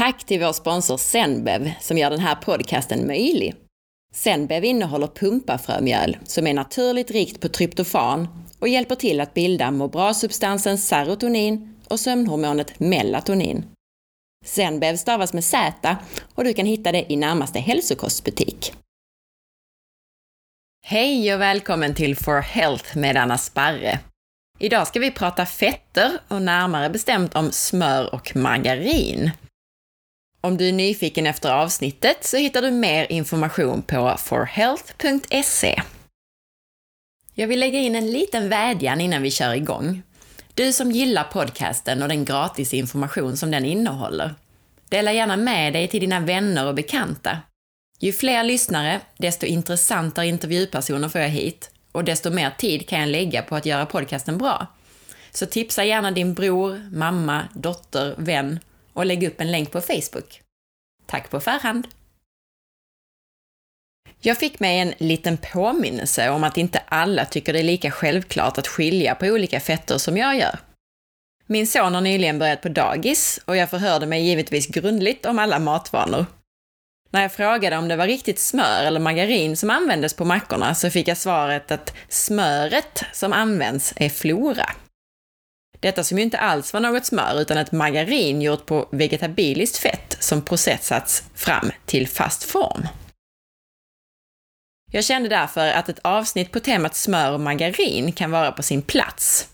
Tack till vår sponsor Zenbev som gör den här podcasten möjlig. Zenbev innehåller pumpafrömjöl som är naturligt rikt på tryptofan och hjälper till att bilda må bra-substansen serotonin och sömnhormonet melatonin. Zenbev stavas med Z och du kan hitta det i närmaste hälsokostbutik. Hej och välkommen till For Health med Anna Sparre. Idag ska vi prata fetter och närmare bestämt om smör och margarin. Om du är nyfiken efter avsnittet så hittar du mer information på forhealth.se. Jag vill lägga in en liten vädjan innan vi kör igång. Du som gillar podcasten och den gratis information som den innehåller. Dela gärna med dig till dina vänner och bekanta. Ju fler lyssnare, desto intressantare intervjupersoner får jag hit och desto mer tid kan jag lägga på att göra podcasten bra. Så tipsa gärna din bror, mamma, dotter, vän och lägg upp en länk på Facebook. Tack på förhand! Jag fick mig en liten påminnelse om att inte alla tycker det är lika självklart att skilja på olika fetter som jag gör. Min son har nyligen börjat på dagis och jag förhörde mig givetvis grundligt om alla matvanor. När jag frågade om det var riktigt smör eller margarin som användes på mackorna så fick jag svaret att smöret som används är flora. Detta som ju inte alls var något smör utan ett margarin gjort på vegetabiliskt fett som processats fram till fast form. Jag kände därför att ett avsnitt på temat smör och margarin kan vara på sin plats.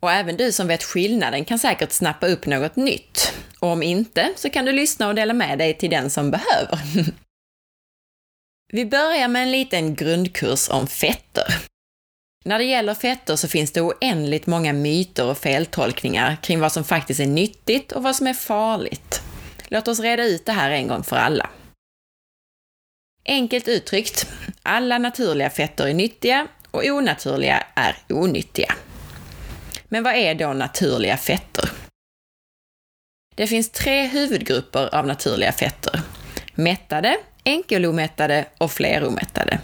Och även du som vet skillnaden kan säkert snappa upp något nytt. Och om inte, så kan du lyssna och dela med dig till den som behöver. Vi börjar med en liten grundkurs om fetter. När det gäller fetter så finns det oändligt många myter och feltolkningar kring vad som faktiskt är nyttigt och vad som är farligt. Låt oss reda ut det här en gång för alla. Enkelt uttryckt, alla naturliga fetter är nyttiga och onaturliga är onyttiga. Men vad är då naturliga fetter? Det finns tre huvudgrupper av naturliga fetter. Mättade, enkelomättade och fleromättade.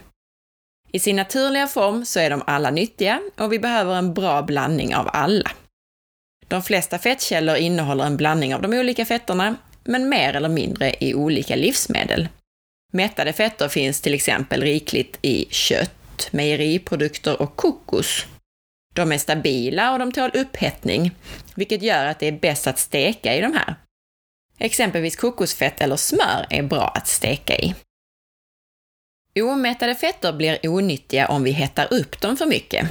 I sin naturliga form så är de alla nyttiga och vi behöver en bra blandning av alla. De flesta fettkällor innehåller en blandning av de olika fetterna, men mer eller mindre i olika livsmedel. Mättade fetter finns till exempel rikligt i kött, mejeriprodukter och kokos. De är stabila och de tål upphettning, vilket gör att det är bäst att steka i de här. Exempelvis kokosfett eller smör är bra att steka i. Omättade fetter blir onyttiga om vi hettar upp dem för mycket.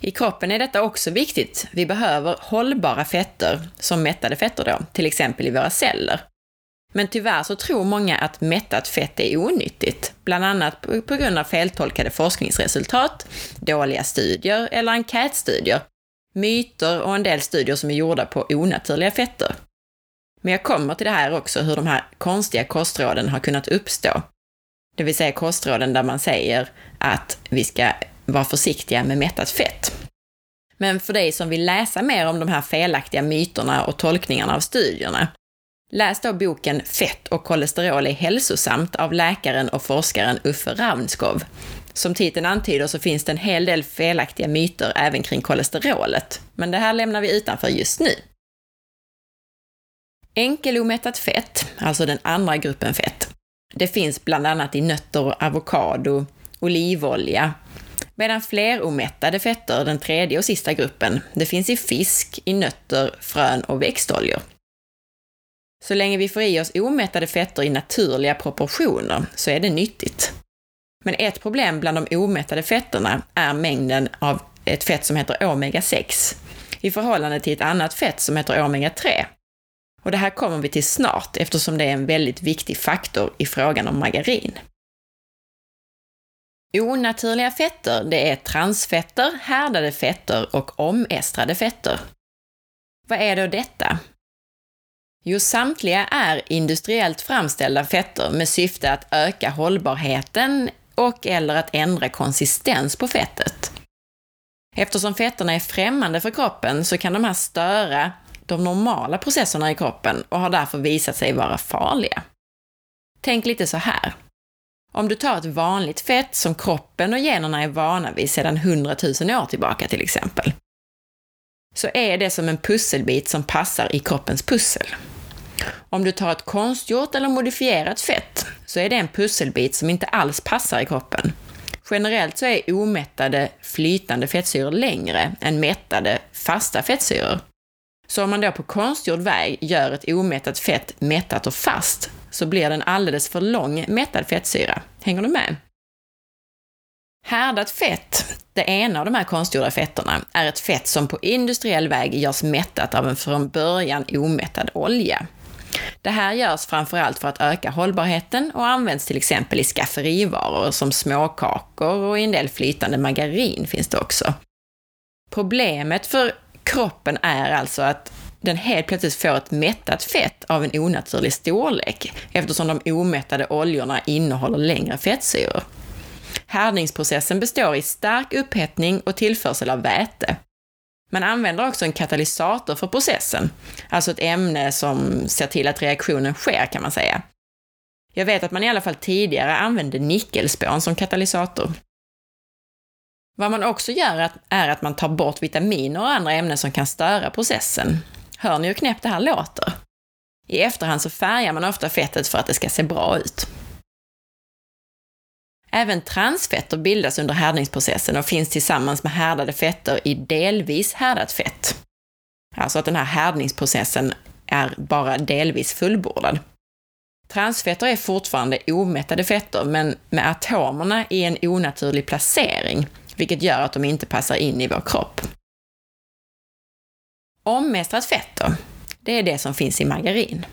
I kroppen är detta också viktigt. Vi behöver hållbara fetter, som mättade fetter då, till exempel i våra celler. Men tyvärr så tror många att mättat fett är onyttigt, bland annat på grund av feltolkade forskningsresultat, dåliga studier eller enkätstudier, myter och en del studier som är gjorda på onaturliga fetter. Men jag kommer till det här också, hur de här konstiga kostråden har kunnat uppstå det vill säga kostråden där man säger att vi ska vara försiktiga med mättat fett. Men för dig som vill läsa mer om de här felaktiga myterna och tolkningarna av studierna, läs då boken Fett och kolesterol är hälsosamt av läkaren och forskaren Uffe Ravnskov. Som titeln antyder så finns det en hel del felaktiga myter även kring kolesterolet, men det här lämnar vi utanför just nu. Enkelomättat fett, alltså den andra gruppen fett, det finns bland annat i nötter, avokado, olivolja, medan fleromättade fetter, den tredje och sista gruppen, det finns i fisk, i nötter, frön och växtoljor. Så länge vi får i oss omättade fetter i naturliga proportioner så är det nyttigt. Men ett problem bland de omättade fetterna är mängden av ett fett som heter omega-6 i förhållande till ett annat fett som heter omega-3 och det här kommer vi till snart eftersom det är en väldigt viktig faktor i frågan om margarin. Onaturliga fetter, det är transfetter, härdade fetter och omestrade fetter. Vad är då detta? Jo, samtliga är industriellt framställda fetter med syfte att öka hållbarheten och eller att ändra konsistens på fettet. Eftersom fetterna är främmande för kroppen så kan de här störa de normala processerna i kroppen och har därför visat sig vara farliga. Tänk lite så här. Om du tar ett vanligt fett som kroppen och generna är vana vid sedan 100 000 år tillbaka till exempel, så är det som en pusselbit som passar i kroppens pussel. Om du tar ett konstgjort eller modifierat fett så är det en pusselbit som inte alls passar i kroppen. Generellt så är omättade flytande fettsyror längre än mättade fasta fettsyror. Så om man då på konstgjord väg gör ett omättat fett mättat och fast, så blir det en alldeles för lång mättad fettsyra. Hänger du med? Härdat fett, det ena av de här konstgjorda fetterna, är ett fett som på industriell väg görs mättat av en från början omättad olja. Det här görs framförallt för att öka hållbarheten och används till exempel i skafferivaror som småkakor och i en del flytande margarin finns det också. Problemet för kroppen är alltså att den helt plötsligt får ett mättat fett av en onaturlig storlek eftersom de omättade oljorna innehåller längre fettsyror. Härdningsprocessen består i stark upphettning och tillförsel av väte. Man använder också en katalysator för processen, alltså ett ämne som ser till att reaktionen sker kan man säga. Jag vet att man i alla fall tidigare använde nickelspån som katalysator. Vad man också gör är att man tar bort vitaminer och andra ämnen som kan störa processen. Hör ni hur knäppt det här låter? I efterhand så färgar man ofta fettet för att det ska se bra ut. Även transfetter bildas under härdningsprocessen och finns tillsammans med härdade fetter i delvis härdat fett. Alltså att den här härdningsprocessen är bara delvis fullbordad. Transfetter är fortfarande omättade fetter, men med atomerna i en onaturlig placering, vilket gör att de inte passar in i vår kropp. Omestrat fett då? Det är det som finns i margarin.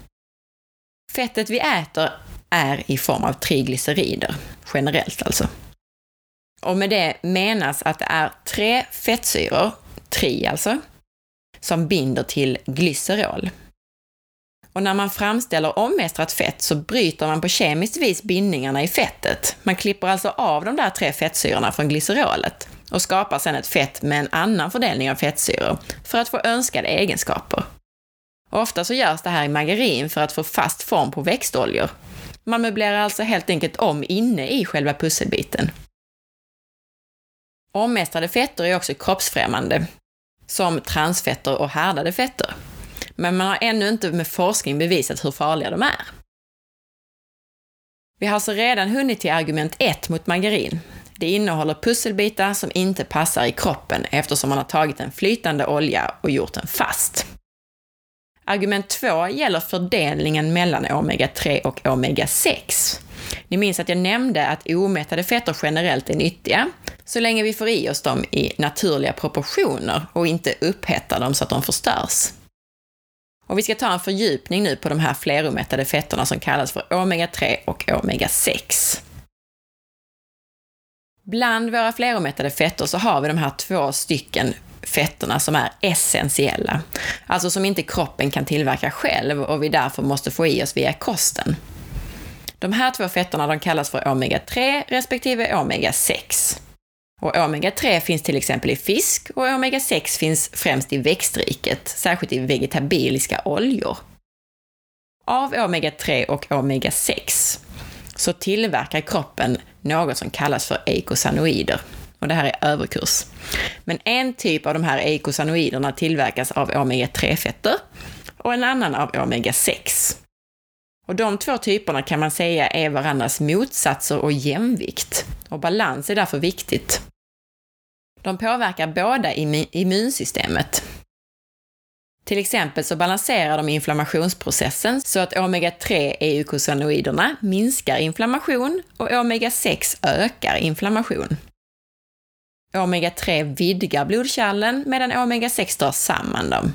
Fettet vi äter är i form av triglycerider, generellt alltså. Och med det menas att det är tre fettsyror, tri alltså, som binder till glycerol. Och när man framställer omestrat fett så bryter man på kemiskt vis bindningarna i fettet. Man klipper alltså av de där tre fettsyrorna från glycerolet och skapar sedan ett fett med en annan fördelning av fettsyror för att få önskade egenskaper. Och ofta så görs det här i margarin för att få fast form på växtoljor man möblerar alltså helt enkelt om inne i själva pusselbiten. Omestrade fetter är också kroppsfrämmande, som transfetter och härdade fetter. Men man har ännu inte med forskning bevisat hur farliga de är. Vi har alltså redan hunnit till argument 1 mot margarin. Det innehåller pusselbitar som inte passar i kroppen eftersom man har tagit en flytande olja och gjort den fast. Argument 2 gäller fördelningen mellan omega-3 och omega-6. Ni minns att jag nämnde att omättade fetter generellt är nyttiga, så länge vi får i oss dem i naturliga proportioner och inte upphettar dem så att de förstörs. Och vi ska ta en fördjupning nu på de här fleromättade fetterna som kallas för omega-3 och omega-6. Bland våra fleromättade fetter så har vi de här två stycken fetterna som är essentiella. Alltså som inte kroppen kan tillverka själv och vi därför måste få i oss via kosten. De här två fetterna de kallas för omega-3 respektive omega-6. Och omega-3 finns till exempel i fisk och omega-6 finns främst i växtriket, särskilt i vegetabiliska oljor. Av omega-3 och omega-6 så tillverkar kroppen något som kallas för eikosanoider och det här är överkurs. Men en typ av de här eikosanoiderna tillverkas av omega-3-fetter och en annan av omega-6. Och de två typerna kan man säga är varandras motsatser och jämvikt. Och balans är därför viktigt. De påverkar båda immunsystemet. Till exempel så balanserar de inflammationsprocessen så att omega-3 eukosanoiderna minskar inflammation och omega-6 ökar inflammation. Omega-3 vidgar blodkärlen medan omega-6 drar samman dem.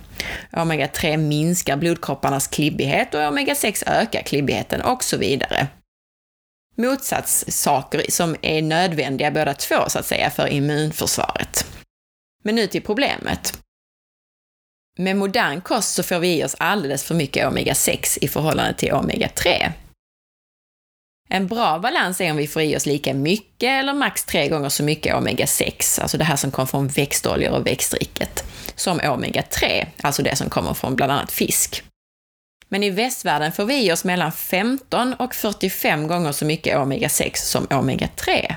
Omega-3 minskar blodkropparnas klibbighet och omega-6 ökar klibbigheten och så vidare. Motsatssaker som är nödvändiga båda två, så att säga, för immunförsvaret. Men nu till problemet. Med modern kost så får vi i oss alldeles för mycket omega-6 i förhållande till omega-3. En bra balans är om vi får i oss lika mycket eller max tre gånger så mycket omega-6, alltså det här som kommer från växtoljor och växtriket, som omega-3, alltså det som kommer från bland annat fisk. Men i västvärlden får vi i oss mellan 15 och 45 gånger så mycket omega-6 som omega-3.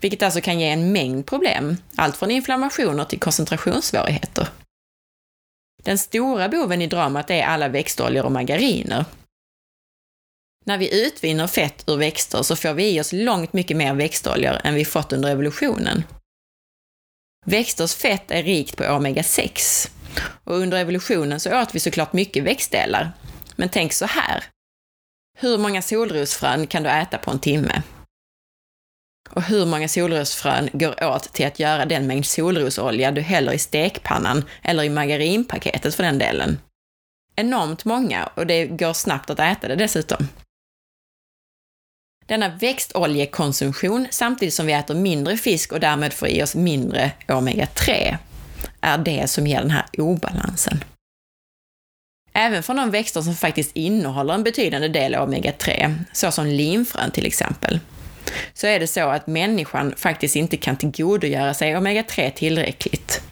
Vilket alltså kan ge en mängd problem, allt från inflammationer till koncentrationssvårigheter. Den stora boven i dramat är alla växtoljor och margariner. När vi utvinner fett ur växter så får vi i oss långt mycket mer växtoljor än vi fått under evolutionen. Växters fett är rikt på omega-6 och under evolutionen så åt vi såklart mycket växtdelar. Men tänk så här. Hur många solrosfrön kan du äta på en timme? Och hur många solrosfrön går åt till att göra den mängd solrosolja du häller i stekpannan eller i margarinpaketet för den delen? Enormt många och det går snabbt att äta det dessutom. Denna växtoljekonsumtion, samtidigt som vi äter mindre fisk och därmed får i oss mindre omega-3, är det som ger den här obalansen. Även från de växter som faktiskt innehåller en betydande del omega-3, såsom linfrön till exempel, så är det så att människan faktiskt inte kan tillgodogöra sig omega-3 tillräckligt.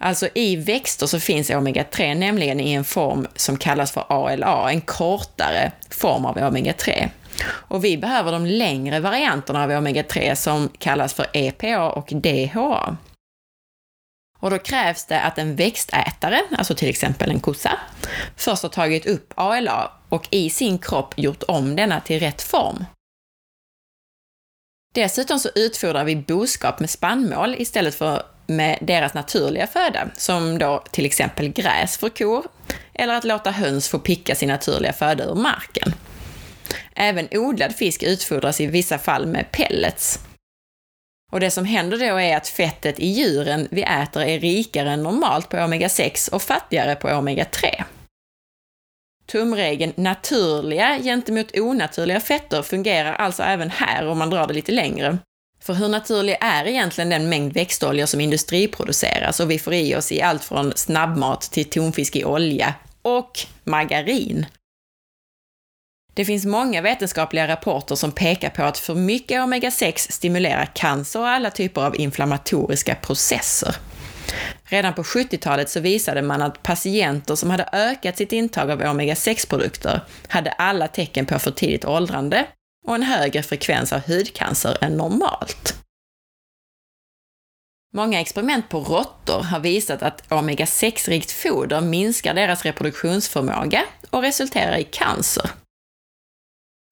Alltså i växter så finns omega-3 nämligen i en form som kallas för ALA, en kortare form av omega-3. Och vi behöver de längre varianterna av omega-3 som kallas för EPA och DHA. Och då krävs det att en växtätare, alltså till exempel en kossa, först har tagit upp ALA och i sin kropp gjort om denna till rätt form. Dessutom så utfodrar vi boskap med spannmål istället för med deras naturliga föda, som då till exempel gräs för kor, eller att låta höns få picka sin naturliga föda ur marken. Även odlad fisk utfodras i vissa fall med pellets. Och det som händer då är att fettet i djuren vi äter är rikare än normalt på omega-6 och fattigare på omega-3. Tumregeln naturliga gentemot onaturliga fetter fungerar alltså även här om man drar det lite längre. För hur naturlig är egentligen den mängd växtoljor som industriproduceras och vi får i oss i allt från snabbmat till tonfisk i olja och margarin? Det finns många vetenskapliga rapporter som pekar på att för mycket omega-6 stimulerar cancer och alla typer av inflammatoriska processer. Redan på 70-talet så visade man att patienter som hade ökat sitt intag av omega-6-produkter hade alla tecken på för tidigt åldrande och en högre frekvens av hudcancer än normalt. Många experiment på råttor har visat att omega-6-rikt foder minskar deras reproduktionsförmåga och resulterar i cancer.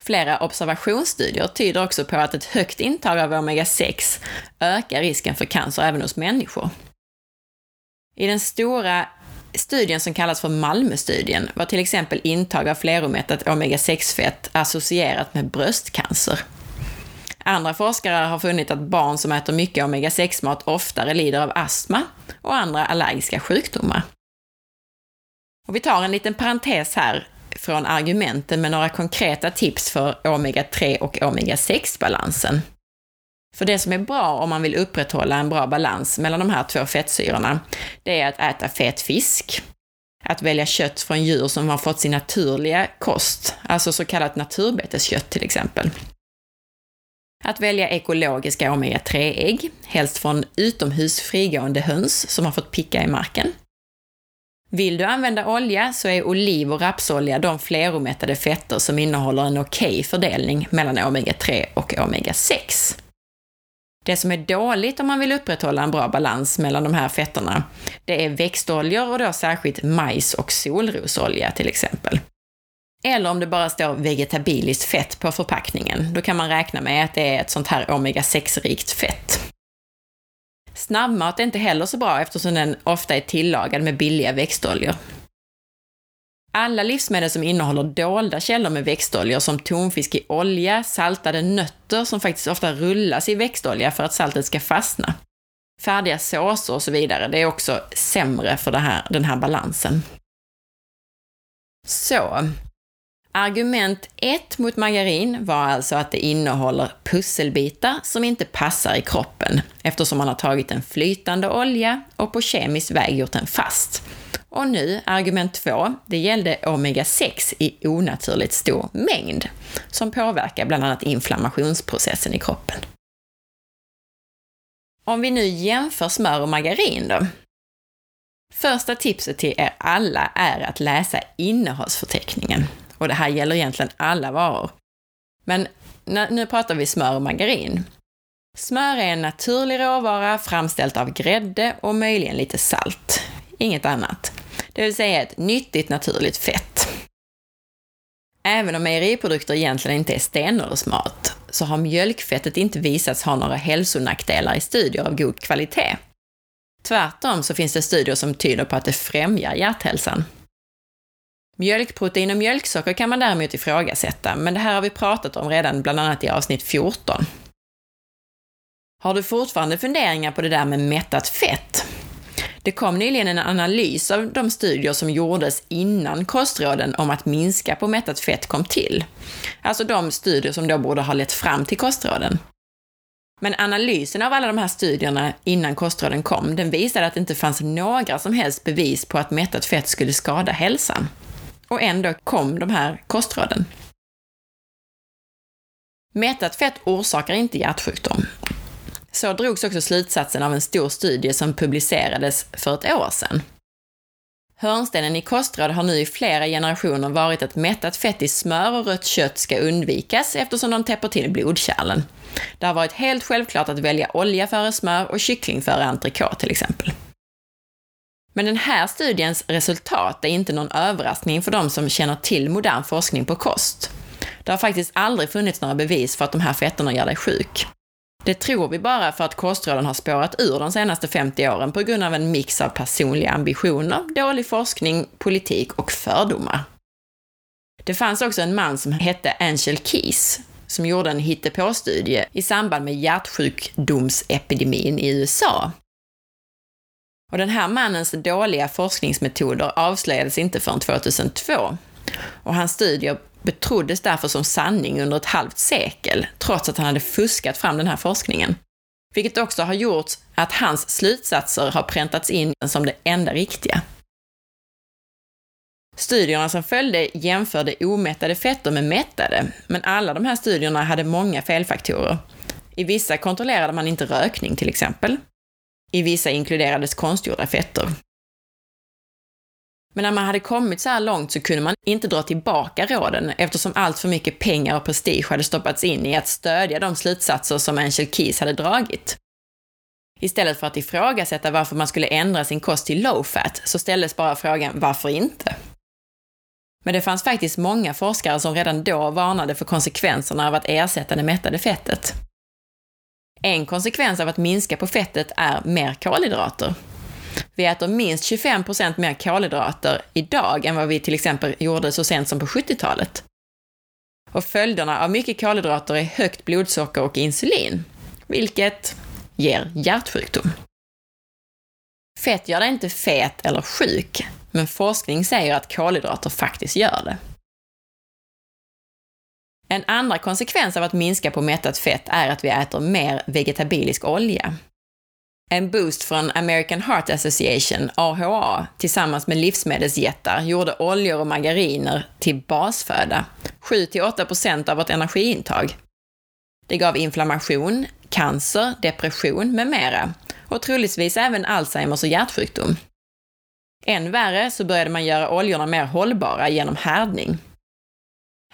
Flera observationsstudier tyder också på att ett högt intag av omega-6 ökar risken för cancer även hos människor. I den stora studien som kallas för Malmöstudien var till exempel intag av fleromättat omega-6-fett associerat med bröstcancer. Andra forskare har funnit att barn som äter mycket omega-6-mat oftare lider av astma och andra allergiska sjukdomar. Och vi tar en liten parentes här från argumenten med några konkreta tips för omega-3 och omega-6-balansen. För det som är bra om man vill upprätthålla en bra balans mellan de här två fettsyrorna, det är att äta fet fisk, att välja kött från djur som har fått sin naturliga kost, alltså så kallat naturbeteskött till exempel. Att välja ekologiska omega-3-ägg, helst från utomhus frigående höns som har fått picka i marken. Vill du använda olja så är oliv och rapsolja de fleromättade fetter som innehåller en okej okay fördelning mellan omega-3 och omega-6. Det som är dåligt om man vill upprätthålla en bra balans mellan de här fetterna, det är växtoljor och då särskilt majs och solrosolja till exempel. Eller om det bara står vegetabiliskt fett på förpackningen, då kan man räkna med att det är ett sånt här omega-6-rikt fett. Snabbmat är inte heller så bra eftersom den ofta är tillagad med billiga växtoljor. Alla livsmedel som innehåller dolda källor med växtoljor som tonfisk i olja, saltade nötter som faktiskt ofta rullas i växtolja för att saltet ska fastna, färdiga såser och så vidare, det är också sämre för här, den här balansen. Så, Argument 1 mot margarin var alltså att det innehåller pusselbitar som inte passar i kroppen eftersom man har tagit en flytande olja och på kemisk väg gjort den fast. Och nu, argument 2, det gällde omega-6 i onaturligt stor mängd som påverkar bland annat inflammationsprocessen i kroppen. Om vi nu jämför smör och margarin då, Första tipset till er alla är att läsa innehållsförteckningen. Och det här gäller egentligen alla varor. Men nu pratar vi smör och margarin. Smör är en naturlig råvara framställt av grädde och möjligen lite salt. Inget annat. det vill säga ett nyttigt naturligt fett. Även om mejeriprodukter egentligen inte är stenåldersmat, så har mjölkfettet inte visats ha några hälsonackdelar i studier av god kvalitet. Tvärtom så finns det studier som tyder på att det främjar hjärthälsan. Mjölkprotein och mjölksocker kan man däremot ifrågasätta, men det här har vi pratat om redan bland annat i avsnitt 14. Har du fortfarande funderingar på det där med mättat fett? Det kom nyligen en analys av de studier som gjordes innan kostråden om att minska på mättat fett kom till. Alltså de studier som då borde ha lett fram till kostråden. Men analysen av alla de här studierna innan kostråden kom, den visade att det inte fanns några som helst bevis på att mättat fett skulle skada hälsan. Och ändå kom de här kostråden. Mättat fett orsakar inte hjärtsjukdom. Så drogs också slutsatsen av en stor studie som publicerades för ett år sedan. Hörnstenen i kostråd har nu i flera generationer varit att mättat fett i smör och rött kött ska undvikas eftersom de täpper till blodkärlen. Det har varit helt självklart att välja olja före smör och kyckling före entrecote till exempel. Men den här studiens resultat är inte någon överraskning för de som känner till modern forskning på kost. Det har faktiskt aldrig funnits några bevis för att de här fetterna gör dig sjuk. Det tror vi bara för att kostråden har spårat ur de senaste 50 åren på grund av en mix av personliga ambitioner, dålig forskning, politik och fördomar. Det fanns också en man som hette Angel Keys som gjorde en hittepåstudie i samband med hjärtsjukdomsepidemin i USA. Och den här mannens dåliga forskningsmetoder avslöjades inte förrän 2002. Och hans studier betroddes därför som sanning under ett halvt sekel, trots att han hade fuskat fram den här forskningen. Vilket också har gjort att hans slutsatser har präntats in som det enda riktiga. Studierna som följde jämförde omättade fetter med mättade, men alla de här studierna hade många felfaktorer. I vissa kontrollerade man inte rökning till exempel. I vissa inkluderades konstgjorda fetter. Men när man hade kommit så här långt så kunde man inte dra tillbaka råden eftersom allt för mycket pengar och prestige hade stoppats in i att stödja de slutsatser som Angel Keys hade dragit. Istället för att ifrågasätta varför man skulle ändra sin kost till low fat så ställdes bara frågan varför inte? Men det fanns faktiskt många forskare som redan då varnade för konsekvenserna av att ersätta det mättade fettet. En konsekvens av att minska på fettet är mer kolhydrater. Vi äter minst 25 procent mer kolhydrater idag än vad vi till exempel gjorde så sent som på 70-talet. Och följderna av mycket kolhydrater är högt blodsocker och insulin, vilket ger hjärtsjukdom. Fett gör dig inte fet eller sjuk, men forskning säger att kolhydrater faktiskt gör det. En andra konsekvens av att minska på mättat fett är att vi äter mer vegetabilisk olja. En boost från American Heart Association, AHA, tillsammans med livsmedelsjättar gjorde oljor och margariner till basföda, 7-8% av vårt energiintag. Det gav inflammation, cancer, depression med mera och troligtvis även Alzheimers och hjärtsjukdom. Än värre så började man göra oljorna mer hållbara genom härdning.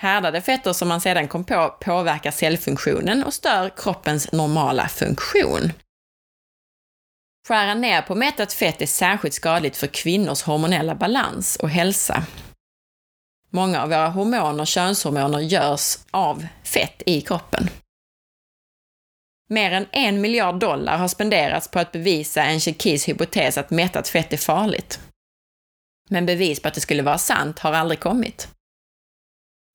Härdade fetter som man sedan kom på påverkar cellfunktionen och stör kroppens normala funktion. Skära ner på mättat fett är särskilt skadligt för kvinnors hormonella balans och hälsa. Många av våra hormoner, könshormoner, görs av fett i kroppen. Mer än en miljard dollar har spenderats på att bevisa en Keys hypotes att mättat fett är farligt. Men bevis på att det skulle vara sant har aldrig kommit.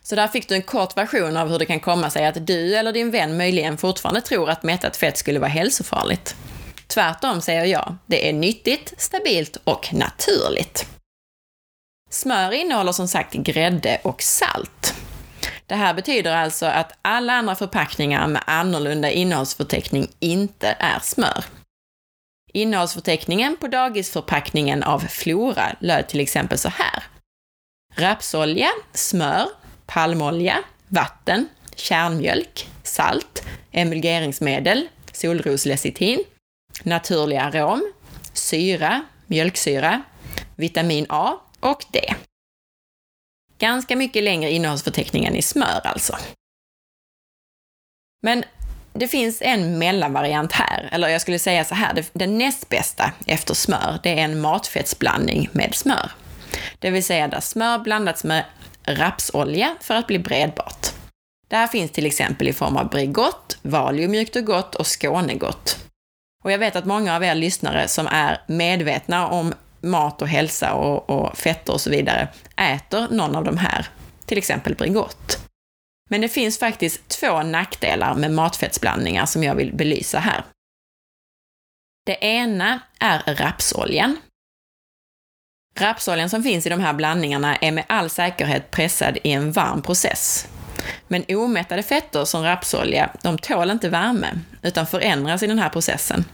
Så där fick du en kort version av hur det kan komma sig att du eller din vän möjligen fortfarande tror att mättat fett skulle vara hälsofarligt. Tvärtom säger jag, det är nyttigt, stabilt och naturligt. Smör innehåller som sagt grädde och salt. Det här betyder alltså att alla andra förpackningar med annorlunda innehållsförteckning inte är smör. Innehållsförteckningen på dagisförpackningen av Flora löd till exempel så här. Rapsolja, smör, palmolja, vatten, kärnmjölk, salt, emulgeringsmedel, solroslecitin, naturlig arom, syra, mjölksyra, vitamin A och D. Ganska mycket längre innehållsförteckning än i smör alltså. Men det finns en mellanvariant här, eller jag skulle säga så här, den näst bästa efter smör, det är en matfettsblandning med smör. det vill säga där smör blandats med rapsolja för att bli bredbart. Det här finns till exempel i form av Bregott, Valio mjukt och gott och Skånegott. Och jag vet att många av er lyssnare som är medvetna om mat och hälsa och, och fetter och så vidare äter någon av de här, till exempel Bregott. Men det finns faktiskt två nackdelar med matfettsblandningar som jag vill belysa här. Det ena är rapsoljan. Rapsoljan som finns i de här blandningarna är med all säkerhet pressad i en varm process. Men omättade fetter som rapsolja, de tål inte värme, utan förändras i den här processen.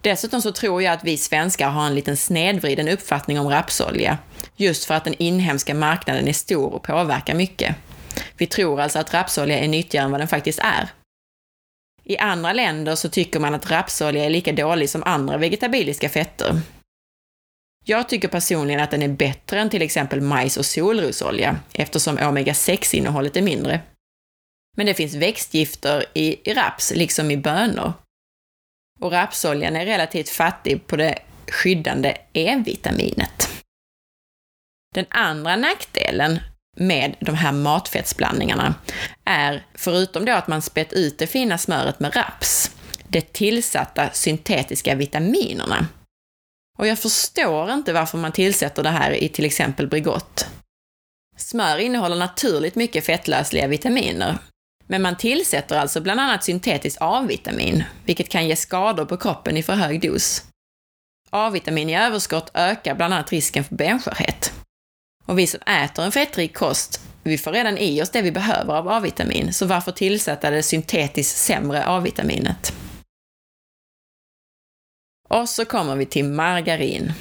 Dessutom så tror jag att vi svenskar har en liten snedvriden uppfattning om rapsolja, just för att den inhemska marknaden är stor och påverkar mycket. Vi tror alltså att rapsolja är nyttigare än vad den faktiskt är. I andra länder så tycker man att rapsolja är lika dålig som andra vegetabiliska fetter. Jag tycker personligen att den är bättre än till exempel majs och solrosolja, eftersom omega-6-innehållet är mindre. Men det finns växtgifter i raps, liksom i bönor. Och rapsoljan är relativt fattig på det skyddande E-vitaminet. Den andra nackdelen med de här matfettsblandningarna är, förutom då att man spett ut det fina smöret med raps, det tillsatta syntetiska vitaminerna. Och jag förstår inte varför man tillsätter det här i till exempel Bregott. Smör innehåller naturligt mycket fettlösliga vitaminer, men man tillsätter alltså bland annat syntetiskt A-vitamin, vilket kan ge skador på kroppen i för hög dos. A-vitamin i överskott ökar bland annat risken för benskörhet. Och vi som äter en fettrik kost, vi får redan i oss det vi behöver av A-vitamin, så varför tillsätta det syntetiskt sämre A-vitaminet? Och så kommer vi till margarin.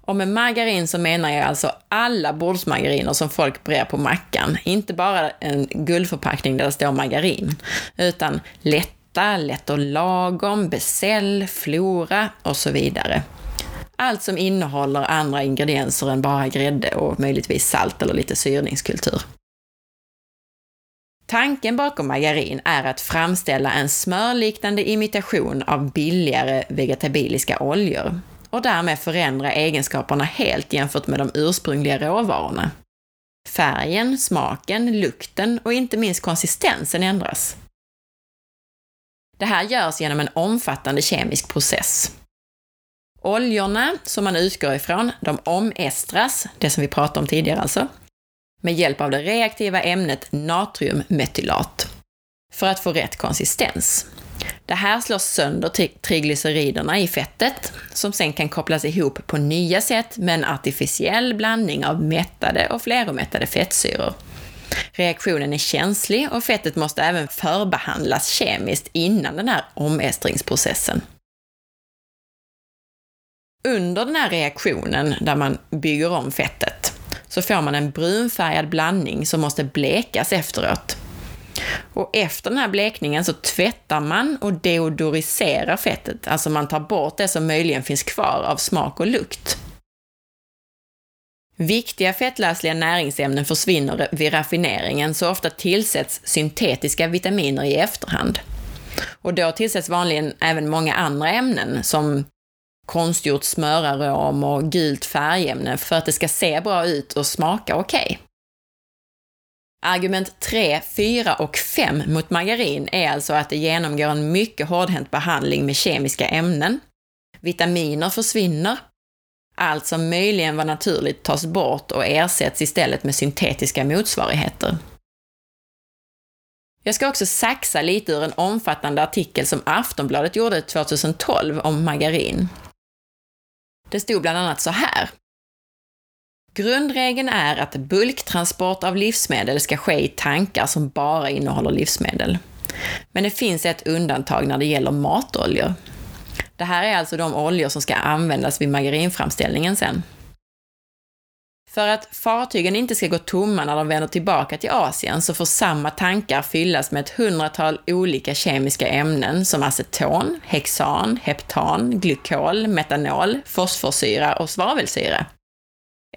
Och med margarin så menar jag alltså alla bordsmargariner som folk brer på mackan. Inte bara en guldförpackning där det står margarin, utan lätta, lätt och lagom, Becell, Flora och så vidare. Allt som innehåller andra ingredienser än bara grädde och möjligtvis salt eller lite syrningskultur. Tanken bakom margarin är att framställa en smörliknande imitation av billigare vegetabiliska oljor och därmed förändra egenskaperna helt jämfört med de ursprungliga råvarorna. Färgen, smaken, lukten och inte minst konsistensen ändras. Det här görs genom en omfattande kemisk process. Oljorna som man utgår ifrån, de omestras, det som vi pratade om tidigare alltså, med hjälp av det reaktiva ämnet natriummetylat för att få rätt konsistens. Det här slår sönder triglyceriderna i fettet, som sen kan kopplas ihop på nya sätt med en artificiell blandning av mättade och fleromättade fettsyror. Reaktionen är känslig och fettet måste även förbehandlas kemiskt innan den här omestringsprocessen. Under den här reaktionen, där man bygger om fettet, så får man en brunfärgad blandning som måste blekas efteråt. Och efter den här blekningen så tvättar man och deodoriserar fettet, alltså man tar bort det som möjligen finns kvar av smak och lukt. Viktiga fettlösliga näringsämnen försvinner vid raffineringen, så ofta tillsätts syntetiska vitaminer i efterhand. Och då tillsätts vanligen även många andra ämnen, som konstgjort smörarom och gult färgämne för att det ska se bra ut och smaka okej. Okay. Argument 3, 4 och 5 mot margarin är alltså att det genomgår en mycket hårdhänt behandling med kemiska ämnen. Vitaminer försvinner. Allt som möjligen var naturligt tas bort och ersätts istället med syntetiska motsvarigheter. Jag ska också saxa lite ur en omfattande artikel som Aftonbladet gjorde 2012 om margarin. Det stod bland annat så här. Grundregeln är att bulktransport av livsmedel ska ske i tankar som bara innehåller livsmedel. Men det finns ett undantag när det gäller matoljor. Det här är alltså de oljor som ska användas vid margarinframställningen sen. För att fartygen inte ska gå tomma när de vänder tillbaka till Asien så får samma tankar fyllas med ett hundratal olika kemiska ämnen som aceton, hexan, heptan, glykol, metanol, fosforsyra och svavelsyra.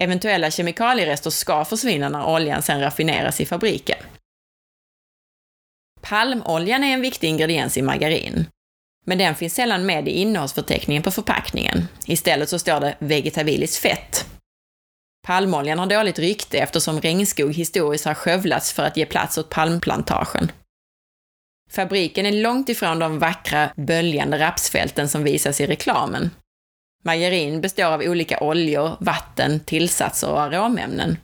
Eventuella kemikalierester ska försvinna när oljan sen raffineras i fabriken. Palmoljan är en viktig ingrediens i margarin, men den finns sällan med i innehållsförteckningen på förpackningen. Istället så står det vegetabiliskt fett Palmoljan har dåligt rykte eftersom regnskog historiskt har skövlats för att ge plats åt palmplantagen. Fabriken är långt ifrån de vackra, böljande rapsfälten som visas i reklamen. Margarin består av olika oljor, vatten, tillsatser och aromämnen.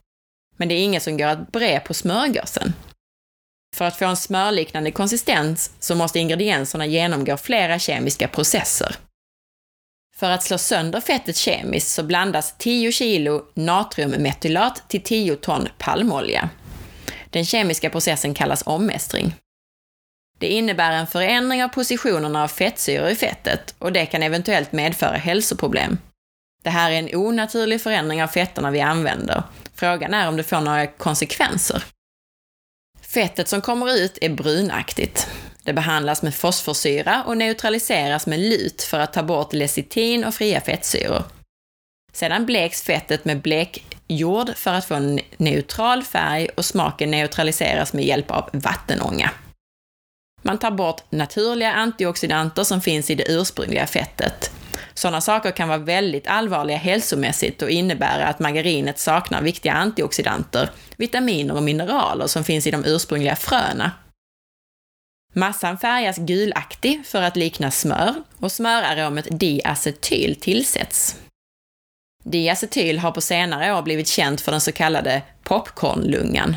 Men det är inget som går att bre på smörgåsen. För att få en smörliknande konsistens så måste ingredienserna genomgå flera kemiska processer. För att slå sönder fettet kemiskt så blandas 10 kilo natriummetylat till 10 ton palmolja. Den kemiska processen kallas omestring. Det innebär en förändring av positionerna av fettsyror i fettet och det kan eventuellt medföra hälsoproblem. Det här är en onaturlig förändring av fetterna vi använder. Frågan är om det får några konsekvenser. Fettet som kommer ut är brunaktigt. Det behandlas med fosforsyra och neutraliseras med lut för att ta bort lecitin och fria fettsyror. Sedan bleks fettet med blekjord för att få en neutral färg och smaken neutraliseras med hjälp av vattenånga. Man tar bort naturliga antioxidanter som finns i det ursprungliga fettet. Sådana saker kan vara väldigt allvarliga hälsomässigt och innebära att margarinet saknar viktiga antioxidanter, vitaminer och mineraler som finns i de ursprungliga fröna. Massan färgas gulaktig för att likna smör och smöraromet diacetyl tillsätts. Diacetyl har på senare år blivit känt för den så kallade popcornlungan.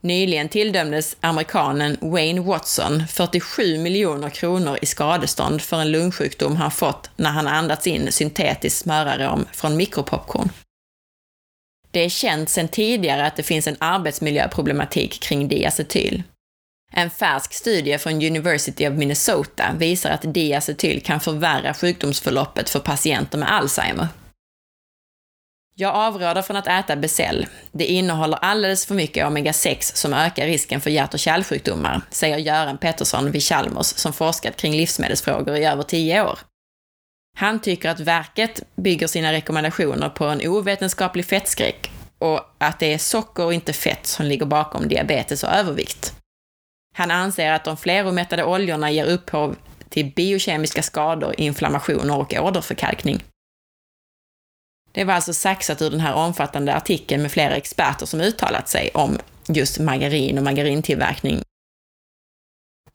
Nyligen tilldömdes amerikanen Wayne Watson 47 miljoner kronor i skadestånd för en lungsjukdom han fått när han andats in syntetisk smörarom från mikropopcorn. Det är känt sedan tidigare att det finns en arbetsmiljöproblematik kring diacetyl. En färsk studie från University of Minnesota visar att diacetyl kan förvärra sjukdomsförloppet för patienter med Alzheimer. Jag avråder från att äta Becell. Det innehåller alldeles för mycket omega-6 som ökar risken för hjärt och kärlsjukdomar, säger Göran Pettersson vid Chalmers som forskat kring livsmedelsfrågor i över tio år. Han tycker att verket bygger sina rekommendationer på en ovetenskaplig fettskräck och att det är socker och inte fett som ligger bakom diabetes och övervikt. Han anser att de fleromättade oljorna ger upphov till biokemiska skador, inflammationer och åderförkalkning. Det var alltså saxat ur den här omfattande artikeln med flera experter som uttalat sig om just margarin och margarintillverkning.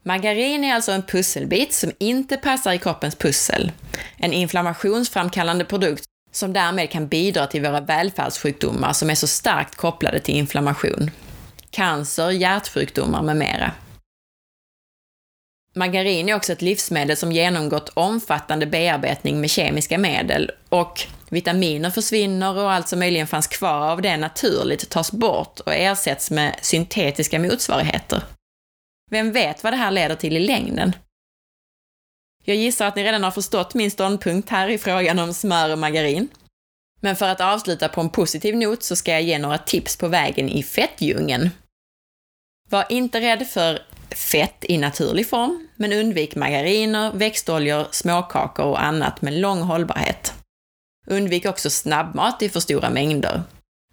Margarin är alltså en pusselbit som inte passar i kroppens pussel. En inflammationsframkallande produkt som därmed kan bidra till våra välfärdssjukdomar som är så starkt kopplade till inflammation. Cancer, hjärtsjukdomar med mera. Margarin är också ett livsmedel som genomgått omfattande bearbetning med kemiska medel och vitaminer försvinner och allt som möjligen fanns kvar av det naturligt tas bort och ersätts med syntetiska motsvarigheter. Vem vet vad det här leder till i längden? Jag gissar att ni redan har förstått min ståndpunkt här i frågan om smör och margarin. Men för att avsluta på en positiv not så ska jag ge några tips på vägen i fettdjungeln. Var inte rädd för fett i naturlig form, men undvik margariner, växtoljor, småkakor och annat med lång hållbarhet. Undvik också snabbmat i för stora mängder.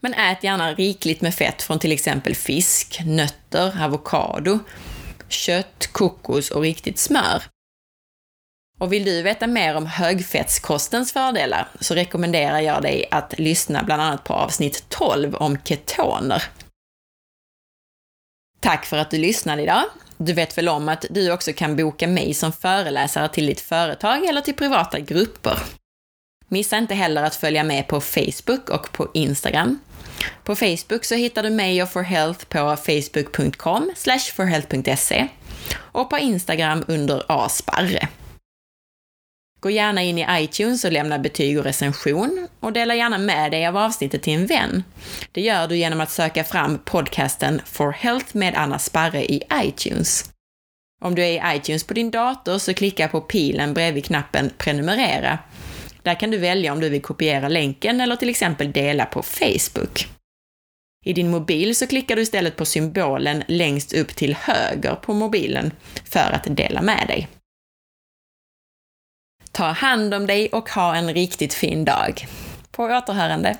Men ät gärna rikligt med fett från till exempel fisk, nötter, avokado, kött, kokos och riktigt smör. Och vill du veta mer om högfettskostens fördelar så rekommenderar jag dig att lyssna bland annat på avsnitt 12 om ketoner. Tack för att du lyssnade idag du vet väl om att du också kan boka mig som föreläsare till ditt företag eller till privata grupper. Missa inte heller att följa med på Facebook och på Instagram. På Facebook så hittar du mig och For Health på facebook.com forhealth.se och på Instagram under asparre. Gå gärna in i iTunes och lämna betyg och recension och dela gärna med dig av avsnittet till en vän. Det gör du genom att söka fram podcasten For Health med Anna Sparre i iTunes. Om du är i iTunes på din dator så klicka på pilen bredvid knappen prenumerera. Där kan du välja om du vill kopiera länken eller till exempel dela på Facebook. I din mobil så klickar du istället på symbolen längst upp till höger på mobilen för att dela med dig. Ta hand om dig och ha en riktigt fin dag. På återhörande!